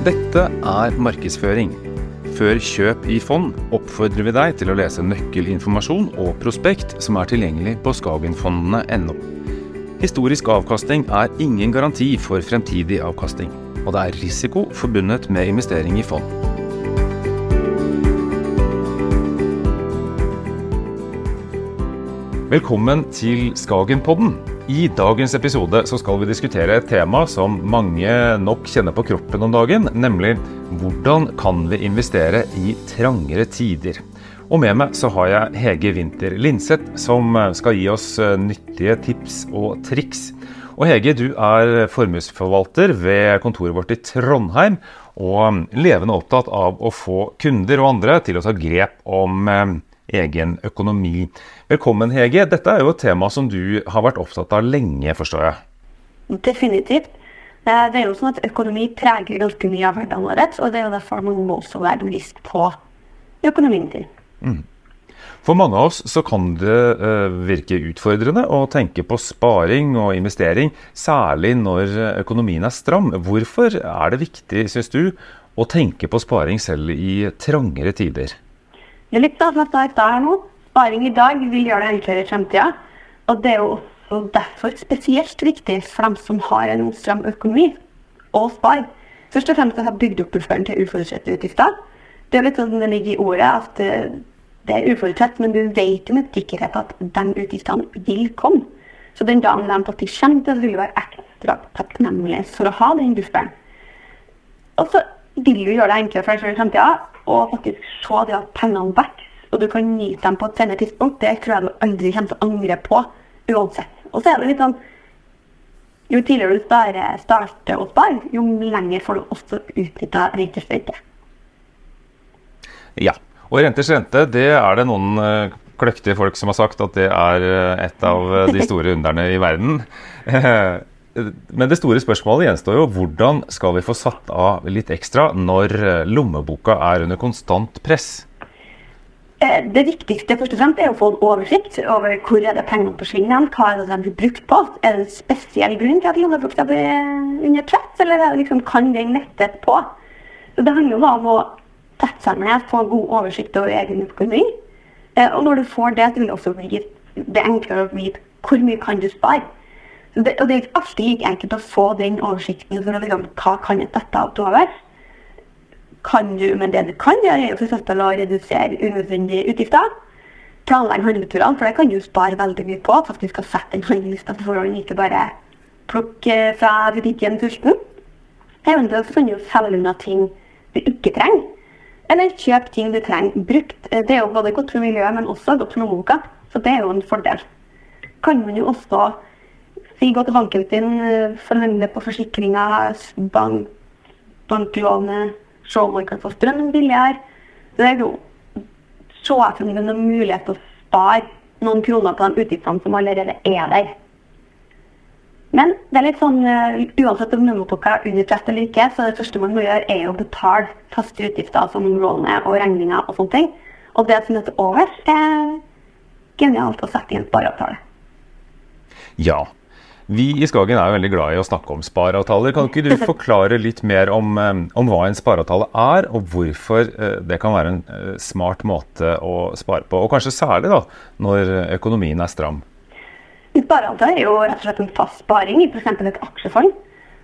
Dette er markedsføring. Før kjøp i fond oppfordrer vi deg til å lese nøkkelinformasjon og prospekt som er tilgjengelig på skagenfondene.no. Historisk avkastning er ingen garanti for fremtidig avkastning, og det er risiko forbundet med investering i fond. Velkommen til Skagenpodden. I dagens episode så skal vi diskutere et tema som mange nok kjenner på kroppen om dagen, nemlig hvordan kan vi investere i trangere tider. Og med meg så har jeg Hege Winther Linseth, som skal gi oss eh, nyttige tips og triks. Og Hege, du er formuesforvalter ved kontoret vårt i Trondheim, og levende opptatt av å få kunder og andre til å ta grep om eh, egen økonomi. Velkommen, Hege. Dette er jo et tema som du har vært opptatt av lenge, forstår jeg? Definitivt. Det er jo sånn at Økonomi preger ganske mye av hverdagen vår, og det er jo derfor man må også være bevisst på økonomien sin. Mm. For mange av oss så kan det uh, virke utfordrende å tenke på sparing og investering, særlig når økonomien er stram. Hvorfor er det viktig, syns du, å tenke på sparing selv i trangere tider? Det er litt av som jeg sa her nå. Sparing i dag vil gjøre det enklere i fremtida. Og det er jo også derfor spesielt viktig for dem som har en stram økonomi, å spare. Først og fremst at jeg har bygd opp bufferen til uforutsette utgifter. Det er litt sånn det ligger i ordet at det er uforutsett, men du vet jo med sikkerhet at de utgiftene vil komme. Så den dagen de faktisk kommer, det vil være ekstra takknemlig for å ha den bufferen. Og så vil du gjøre det enklere for deg selv i fremtida og faktisk se det at pengene vokser, og du kan nyte dem på et senere tidspunkt, det tror jeg du aldri kommer til å angre på uansett. Og så er det litt sånn Jo tidligere du sparer, starter å spare, jo lenger får du også utnytta renters rente. Ja. Og renters rente, det er det noen uh, kløktige folk som har sagt at det er uh, et av de store underne i verden. Men det store spørsmålet gjenstår jo hvordan skal vi få satt av litt ekstra når eh, lommeboka er under konstant press? Eh, det viktigste først og fremst er å få en oversikt over hvor er det pengene forsvinner. Hva er det de blir brukt på? Er det en spesiell grunn til at lommeboka blir under press, eller er liksom, kan den nettes på? Så Det handler jo om å sette seg ned, få god oversikt over egen økonomi. Eh, og når du får det, så vil det også bli det enklere å vite hvor mye kan du spare. Det, og det er ikke alltid like enkelt å få den oversikten for liksom, hva kan dette over. Kan du, men det du kan gjøre, er f.eks. å redusere unødvendige utgifter. Planlegge handleturene, for det kan du spare veldig mye på. Faktisk å sette en handleliste på forhånd, ikke bare plukke fra butikken sulten. Eventuelt kan du selge unna ting du ikke trenger. Eller kjøpe ting du trenger brukt. Det er jo både godt for miljøet, men også godt for lommeboka. Så det er jo en fordel. Kan man jo også Si gå til banken din, eh, forhandle på forsikringa, bank, banklånet, se om man kan få strøm billigere. Det er jo se etter om det er mulighet til å spare noen kroner på de utgiftene som allerede er der. Men det er litt sånn, uh, uansett om lommeboka er under press eller ikke, så det første man må gjøre, er å betale faste utgifter som lånet og regninger og sånne ting. Og det som er til overs, er genialt å sette i en spareavtale. Ja, vi i Skagen er jo veldig glad i å snakke om spareavtaler. Kan ikke du forklare litt mer om, eh, om hva en spareavtale er, og hvorfor eh, det kan være en eh, smart måte å spare på? Og kanskje særlig da, når økonomien er stram. En spareavtale er jo rett og slett en fast sparing i f.eks. et aksjefond.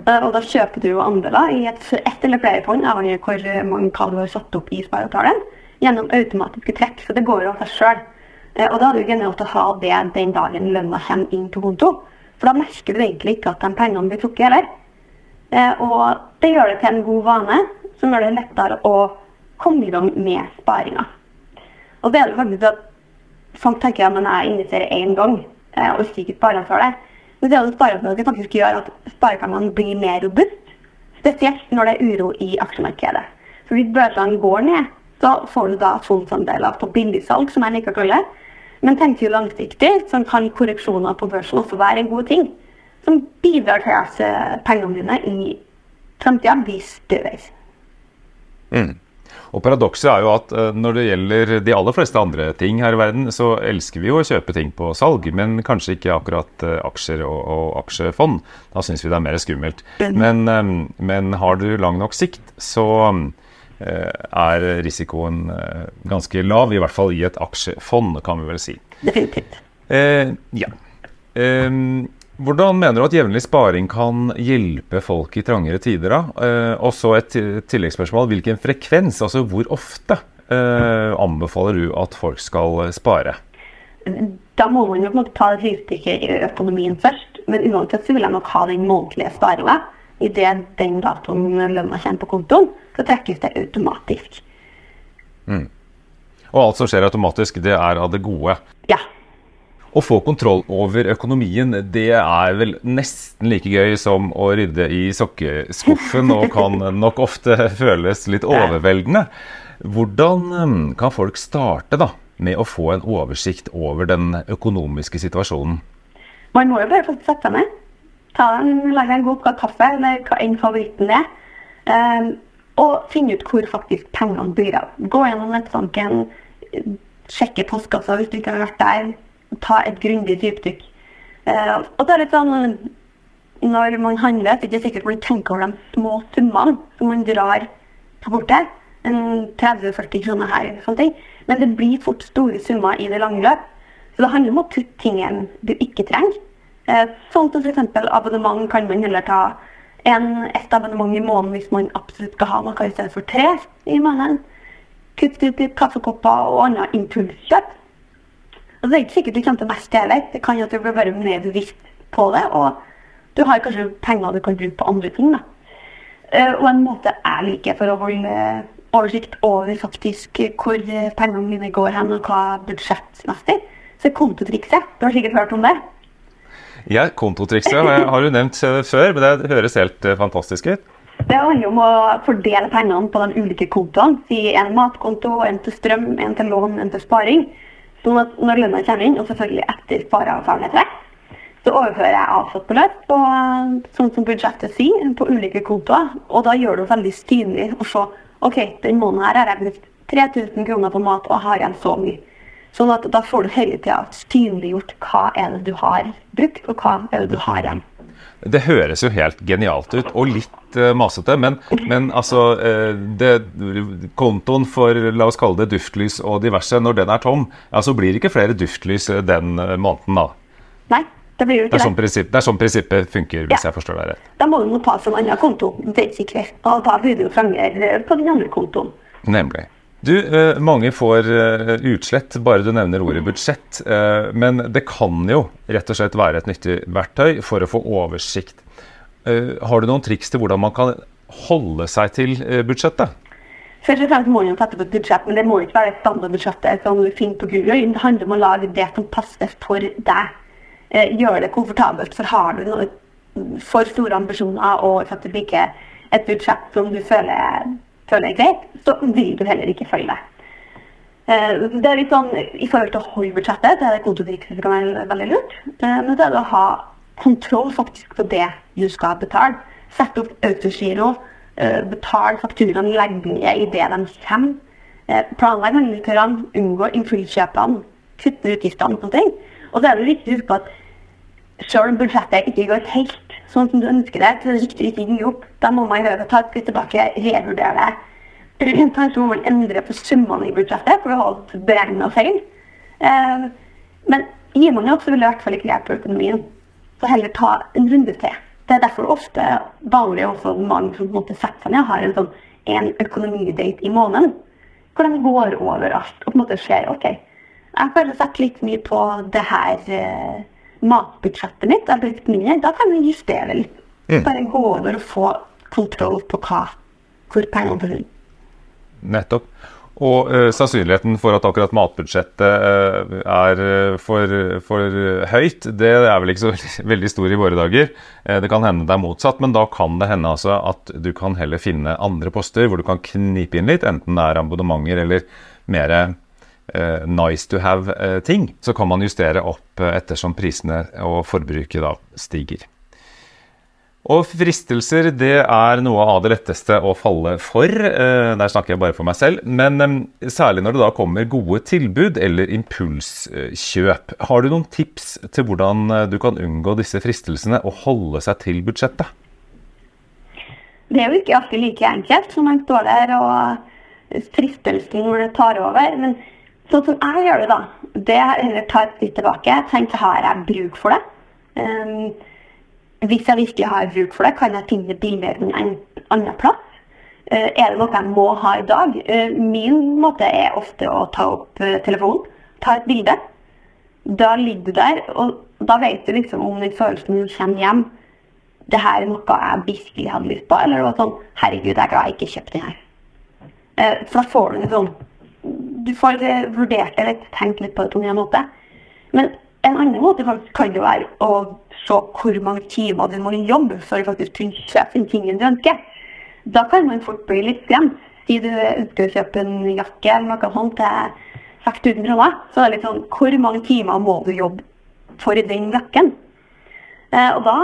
Og da kjøper du andeler i et, ett eller flere fond, avhengig av hvor mange hva du har satt opp i spareavtalen, gjennom automatiske trekk. Så det går jo av seg sjøl. Og da det jo generelt å ha det den dagen lønna kommer inn til konto. For da merker du egentlig ikke at de pengene blir trukket heller. Eh, og det gjør det til en god vane, som gjør det lettere å komme i gang med sparinga. Og det er det faktisk at folk tenker at jeg investerer én gang eh, og ikke sparer for det. Men det er det spareavtaler faktisk gjør at sparepengene blir mer robust. Spesielt når det er uro i aksjemarkedet. For hvis børsene går ned, så får du da fondsandeler på billigsalg, som jeg liker å kalle det. Men tenker langsiktig, så kan korreksjoner på børsen også være en god ting. Som bidrar til at pengene dine i framtida blir større. Mm. Og Paradokset er jo at eh, når det gjelder de aller fleste andre ting her i verden, så elsker vi jo å kjøpe ting på salg, men kanskje ikke akkurat eh, aksjer og, og aksjefond. Da syns vi det er mer skummelt. Men, eh, men har du lang nok sikt, så er risikoen ganske lav, i hvert fall i et aksjefond, kan vi vel si. Definitivt. Eh, ja. Eh, hvordan mener du at jevnlig sparing kan hjelpe folk i trangere tider? da? Eh, og så et tilleggsspørsmål. Hvilken frekvens, altså hvor ofte, eh, anbefaler du at folk skal spare? Da må man jo ta et rivstykke i økonomien først. Men uansett så vil jeg nok ha den månedlige sparinga. Idet den datoen lønna kommer på kontoen, så trekkes det automatisk. Mm. Og alt som skjer automatisk, det er av det gode? Ja. Å få kontroll over økonomien, det er vel nesten like gøy som å rydde i sokkeskuffen, og kan nok ofte føles litt overveldende. Hvordan um, kan folk starte da, med å få en oversikt over den økonomiske situasjonen? Man må jo bare få sette seg ned. En, Lage en god kopp kaffe, eller hva enn favoritten er. Um, og finne ut hvor faktisk pengene blir av. Gå gjennom nettbanken, sjekke postkassa hvis du ikke har vært der ta et grundig dypdykk. Uh, og det er litt sånn Når man handler, så er det ikke sikkert man tenker over de små summene som man drar på kortet. 30-40 kroner her, sånne ting. Men det blir fort store summer i det lange løp. Så det handler om å putte ting du ikke trenger. Eh, sånn som f.eks. abonnement kan man heller ta en, ett abonnement i måneden hvis man absolutt skal ha noe i stedet for tre i måneden. Kutt ut litt kaffekopper og annet impulskjøp. Det er ikke sikkert du kommer til mest heller. Det kan at du blir bare mer bevisst på det. Og du har kanskje penger du kan bruke på andre ting. da. Uh, og en måte jeg liker for å holde oversikt over faktisk hvor pengene mine går hen, og hva budsjettmessig, så er kontotrikset. Du har sikkert hørt om det? Ja, kontotrikset har du nevnt før, men det høres helt uh, fantastisk ut. Det handler om å fordele pengene på de ulike kontoene. Si en matkonto, en til strøm, en til lån, en til sparing. Sånn at når lønna kommer inn, og selvfølgelig etter spareavtalen er trukket, så overfører jeg avsatt beløp på, sånn som budsjettet sier, på ulike kontoer. Og da gjør det veldig synlig å se OK, den måneden her har jeg brukt 3000 kroner på mat og har igjen så mye. Sånn at da får du hele tida synliggjort hva er det du har brukt, og hva er det du har igjen. Det høres jo helt genialt ut, og litt uh, masete. Men, men altså uh, det, Kontoen for la oss kalle det duftlys og diverse, når den er tom, ja, så blir det ikke flere duftlys eh, den måneden, da? Nei, det blir jo ikke det. Er sånn prinsipp, det er sånn prinsippet funker, hvis ja. jeg forstår deg rett. Da må du ta en annen konto, basically. Og da blir det jo franger på den andre kontoen. Nemlig. Du, eh, mange får eh, utslett bare du nevner ordet budsjett. Eh, men det kan jo rett og slett være et nyttig verktøy for å få oversikt. Har du noen triks til hvordan man kan holde seg til budsjettet? Først og fremst må man sette på et budsjett, men det må ikke være standardbudsjettet som du finner på Google. Det handler om å lage det som passer for deg. Gjør det komfortabelt. For har du noe for store ambisjoner og ikke et budsjett som du føler føler er greit, så vil du heller ikke følge det. Eh, det er litt sånn, I forhold til å holde budsjettet, det er det kontotrikset som kan være veldig lurt. Eh, men det er å ha kontroll faktisk på det du skal betale. Sette opp autogiro, eh, betale fakturaene ned i det de kommer. Planlegg handletørene, unngå impulskjøpene, kutte utgiftene og sånne ting. Og så er det viktig å huske på at selv om budsjettet ikke går helt sånn som du ønsker det, til riktig ting opp, da må man ta et skritt tilbake, revurdere det. Kanskje må man endre på summene i budsjettet for å ha beregna feil. Eh, men gir man opp, så vil det i hvert fall ikke hjelpe økonomien. Så heller ta en runde til. Det er derfor ofte vanlig også mange som måtte sette seg ned har en sånn en økonomidate i måneden. Hvor de går over alt og på en måte ser OK, jeg føler sette litt mye på det her eh, matbudsjettet mitt blitt mindre, da kan vi justere litt. Mm. Bare gå over og få kontroll på hva, hvor pengene forsvinner. Nettopp. Og uh, sannsynligheten for at akkurat matbudsjettet uh, er uh, for, for, høyt, det er vel ikke så veldig stor i våre dager. det kan hende det er motsatt, men da kan det hende altså at du kan heller finne andre poster hvor du kan knipe inn litt, enten det er abonnementer eller mer uh, nice to have-ting, uh, så kan man justere opp uh, ettersom prisene og forbruket da stiger. Og fristelser det er noe av det letteste å falle for. Eh, der snakker jeg bare for meg selv. Men eh, særlig når det da kommer gode tilbud eller impulskjøp. Har du noen tips til hvordan eh, du kan unngå disse fristelsene og holde seg til budsjettet? Det er jo ikke alltid like enkelt som man står der og fristelsen tar over. Men sånn som jeg gjør det, da, det er å ta et skritt tilbake. Tenk har jeg bruk for det? Um, hvis jeg virkelig har bruk for det, kan jeg finne billigere en annen plass. Uh, er det noe jeg må ha i dag? Uh, min måte er ofte å ta opp uh, telefonen, ta et bilde. Da ligger du der, og da vet du liksom om den følelsen du kommer hjem det her er noe jeg virkelig hadde lyst på. Eller det var sånn Herregud, jeg er glad jeg ikke kjøpte den her. For da får du en sånn Du får vurdert det litt, tenkt litt på det på en måte. Men en annen måte faktisk kan jo være å se hvor mange timer du må jobbe for å faktisk kunne kjøpe den tingen du ønsker. Da kan man fort bli litt skremt. Si du ønsker å kjøpe en jakke eller noe sånt til 6000 kroner, så det er litt sånn Hvor mange timer må du jobbe for den jakken? Eh, og da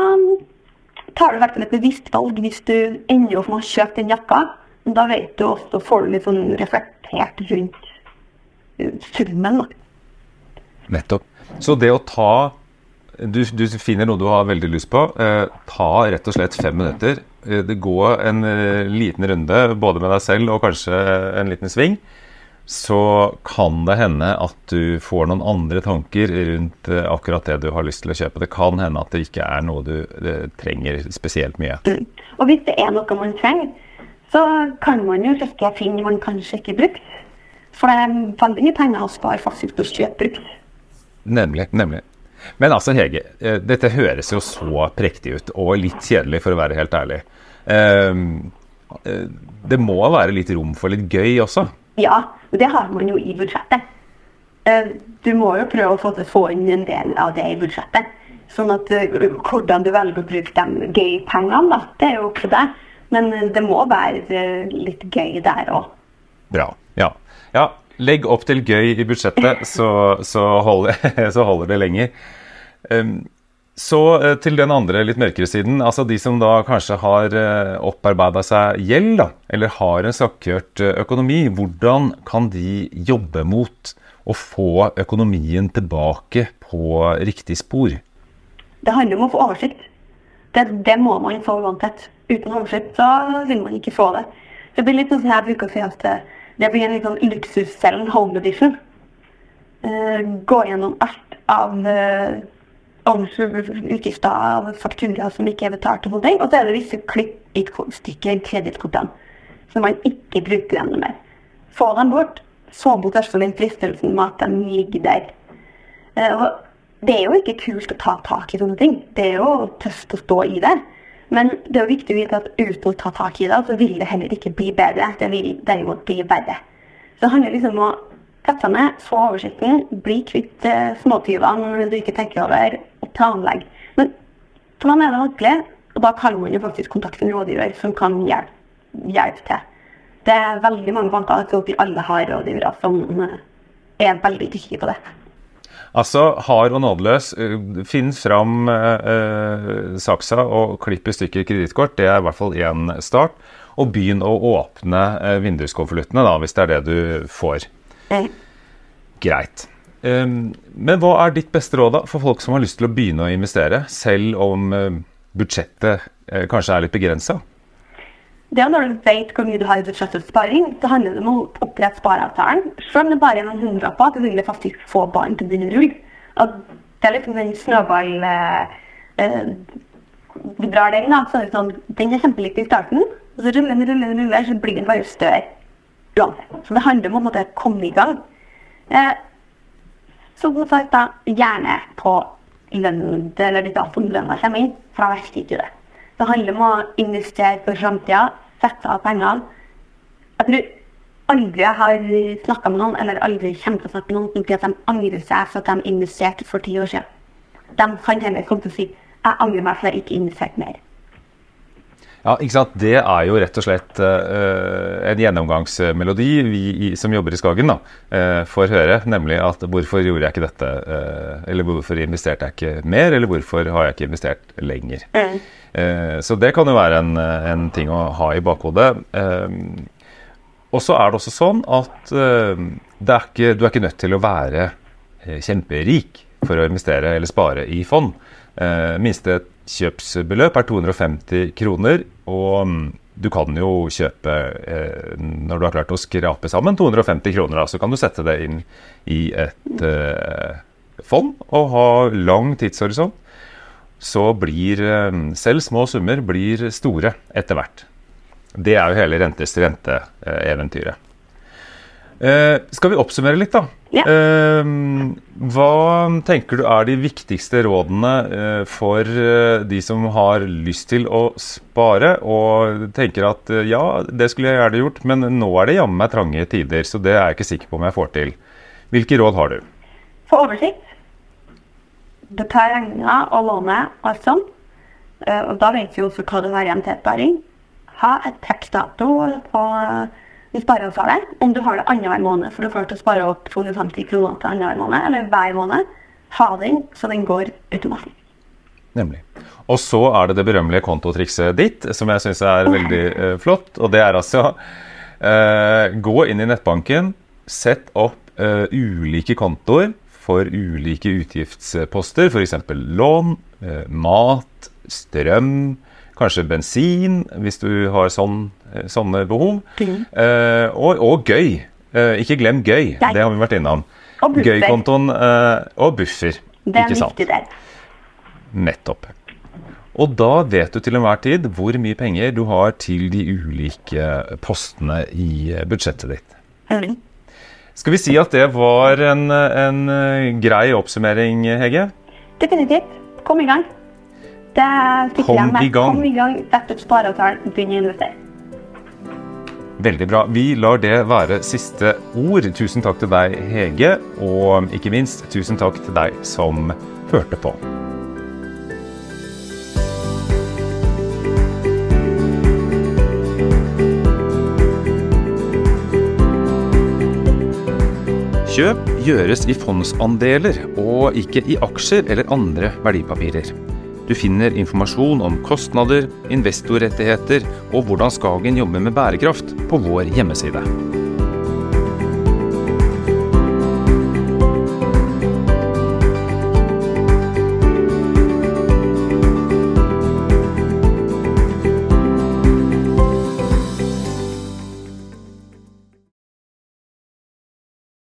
tar du hvert fall et bevisst valg hvis du ender opp med å kjøpe den jakka. Da vet du også, får du litt sånn reflektert rundt summen. Nettopp. Så det å ta du, du, finner noe du har veldig lyst på. Eh, ta rett og slett fem minutter. Eh, det går en eh, liten runde både med deg selv og kanskje en liten sving. Så kan det hende at du får noen andre tanker rundt eh, akkurat det du har lyst til å kjøpe. Det kan hende at det ikke er noe du trenger spesielt mye. Mm. Og hvis det er noe man trenger, så kan man jo sjekke ting man kanskje ikke brukt. For det er veldig mye penger å spare faktisk på å kjøpe. Nemlig. nemlig. Men altså, Hege, eh, dette høres jo så prektig ut, og litt kjedelig, for å være helt ærlig. Ehm, eh, det må være litt rom for litt gøy også? Ja, og det har man jo i budsjettet. Eh, du må jo prøve å få, inn en del av det i budsjettet. Sånn at hvordan du velger å bruke de gøy pengene, da, det er jo til deg. Men det må være litt gøy der òg. Bra. Ja. Ja. Legg opp til gøy i budsjettet, så, så, holder, så holder, det lenger. Um, så uh, til den andre litt mørkere siden. altså De som da kanskje har eh, opparbeida seg gjeld, da, eller har en sakkjørt uh, økonomi. Hvordan kan de jobbe mot å få økonomien tilbake på riktig spor? Det handler om å få oversikt. Det, det må man få uansett. Uten oversikt så vil man ikke få det. Det blir litt sånn jeg bruker å si at det blir en litt sånn luksuscellen home edition. Uh, gå gjennom alt av uh, utgifter av fakturaer som ikke er betalt, og sånne. Og så er det visse klipp i stykker kredittkortene som man ikke bruker ennå mer. Få dem bort. Få bort også den fristelsen med at de ligger der. Uh, og det er jo ikke kult å ta tak i sånne ting. Det er jo tøft å stå i det. Men det er jo viktig å vite at uten å ta tak i det, så vil det heller ikke bli bedre. Det vil derimot bli verre. Så det handler liksom om å sette ned, få oversikten, bli kvitt eh, småtyvene du ikke tenker over, og planlegge. Men meg er det vanskelig, og da kan man jo faktisk kontakte en rådgiver som kan hjelpe, hjelpe til. Det er veldig mange banker, jeg tror ikke alle har rådgivere som eh, er veldig dyktige på det. Altså, hard og nådeløs. Eh, finn fram eh, saksa og klipp i stykker kredittkort. Det er i hvert fall én start. Og begynn å åpne eh, vinduskonvoluttene, da, hvis det er det du får. Mm. Greit. Um, men hva er ditt beste råd da, for folk som har lyst til å begynne å investere, selv om eh, budsjettet eh, kanskje er litt begrensa? Det er når du vet hvor mye du har i budsjettutsparing, så handler det om å opprette spareavtalen. Selv om det bare er noen hundrelapper, så vil det faktisk få barn til å begynne å rulle. Det er liksom den snøball eh, eh, drar den, da, så er det sånn Den er kjempeliktig i starten, og så ruller den, ruller den, ruller, så blir den bare større. Så det handler om å komme i gang. Eh, så sagt, da, gjerne på lønnen, eller de datoen lønna kommer inn, for da vet ikke du det. Det handler om å investere for framtida, sette av pengene. Jeg tror aldri jeg har snakka med noen, eller aldri kommer til å snakke med noen som at de angrer seg for at de investerte for ti år siden. De kan heller komme til å si jeg angrer meg for at jeg ikke investerte mer. Ja, ikke sant? Det er jo rett og slett uh, en gjennomgangsmelodi vi i, som jobber i Skagen da, uh, får høre. Nemlig at hvorfor gjorde jeg ikke dette? Uh, eller hvorfor investerte jeg ikke mer? Eller hvorfor har jeg ikke investert lenger? Mm. så det kan jo være en, en, ting å ha i bakhodet. og så er det også sånn at er ikke, du er ikke nødt til å være kjemperik for å investere eller spare i fond. minste kjøpsbeløp er 250 kroner. Og mm, du kan jo kjøpe, eh, når du har klart å skrape sammen 250 kroner, så kan du sette det inn i et eh, fond og ha lang tidshorisont. Så blir eh, selv små summer blir store etter hvert. Det er jo hele rentes rente-eventyret. Eh, skal vi oppsummere litt, da? Ja. Eh, hva tenker du er de viktigste rådene eh, for eh, de som har lyst til å spare, og tenker at eh, ja, det skulle jeg gjerne gjort, men nå er det jammen meg trange tider, så det er jeg ikke sikker på om jeg får til. Hvilke råd har du? Få oversikt. Betal regninga og låne alt sånn. Eh, og da vet vi også hva det er igjen til sparing. Ha et tekstdato på i spareavtale om du har det annenhver måned, for du får til å spare opp 250 kroner til annenhver måned, eller hver måned. Ha den, så den går automatisk. Nemlig. Og så er det det berømmelige kontotrikset ditt, som jeg syns er veldig uh, flott. Og det er altså uh, Gå inn i nettbanken, sett opp uh, ulike kontoer for ulike utgiftsposter, f.eks. lån, mat, strøm, kanskje bensin, hvis du har sånn Eh, sånne behov. Eh, og, og, gøy. Eh, ikke glem gøy. Nei. Det har vi vært innom. Og Gøykontoen eh, og buffer. Det er viktig del. Nettopp. Og da vet du til enhver tid hvor mye penger du har til de ulike postene i budsjettet ditt. Mm. Skal vi si at det var en, en grei oppsummering, Hege? Definitivt. Kom i gang. Det Kom i gang. Kom i gang. Dette spareavtalen. Begynn å investere. Veldig bra. Vi lar det være siste ord. Tusen takk til deg, Hege, og ikke minst tusen takk til deg som hørte på. Kjøp gjøres i fondsandeler og ikke i aksjer eller andre verdipapirer. Du finner informasjon om kostnader, investorrettigheter og hvordan Skagen jobber med bærekraft på vår hjemmeside.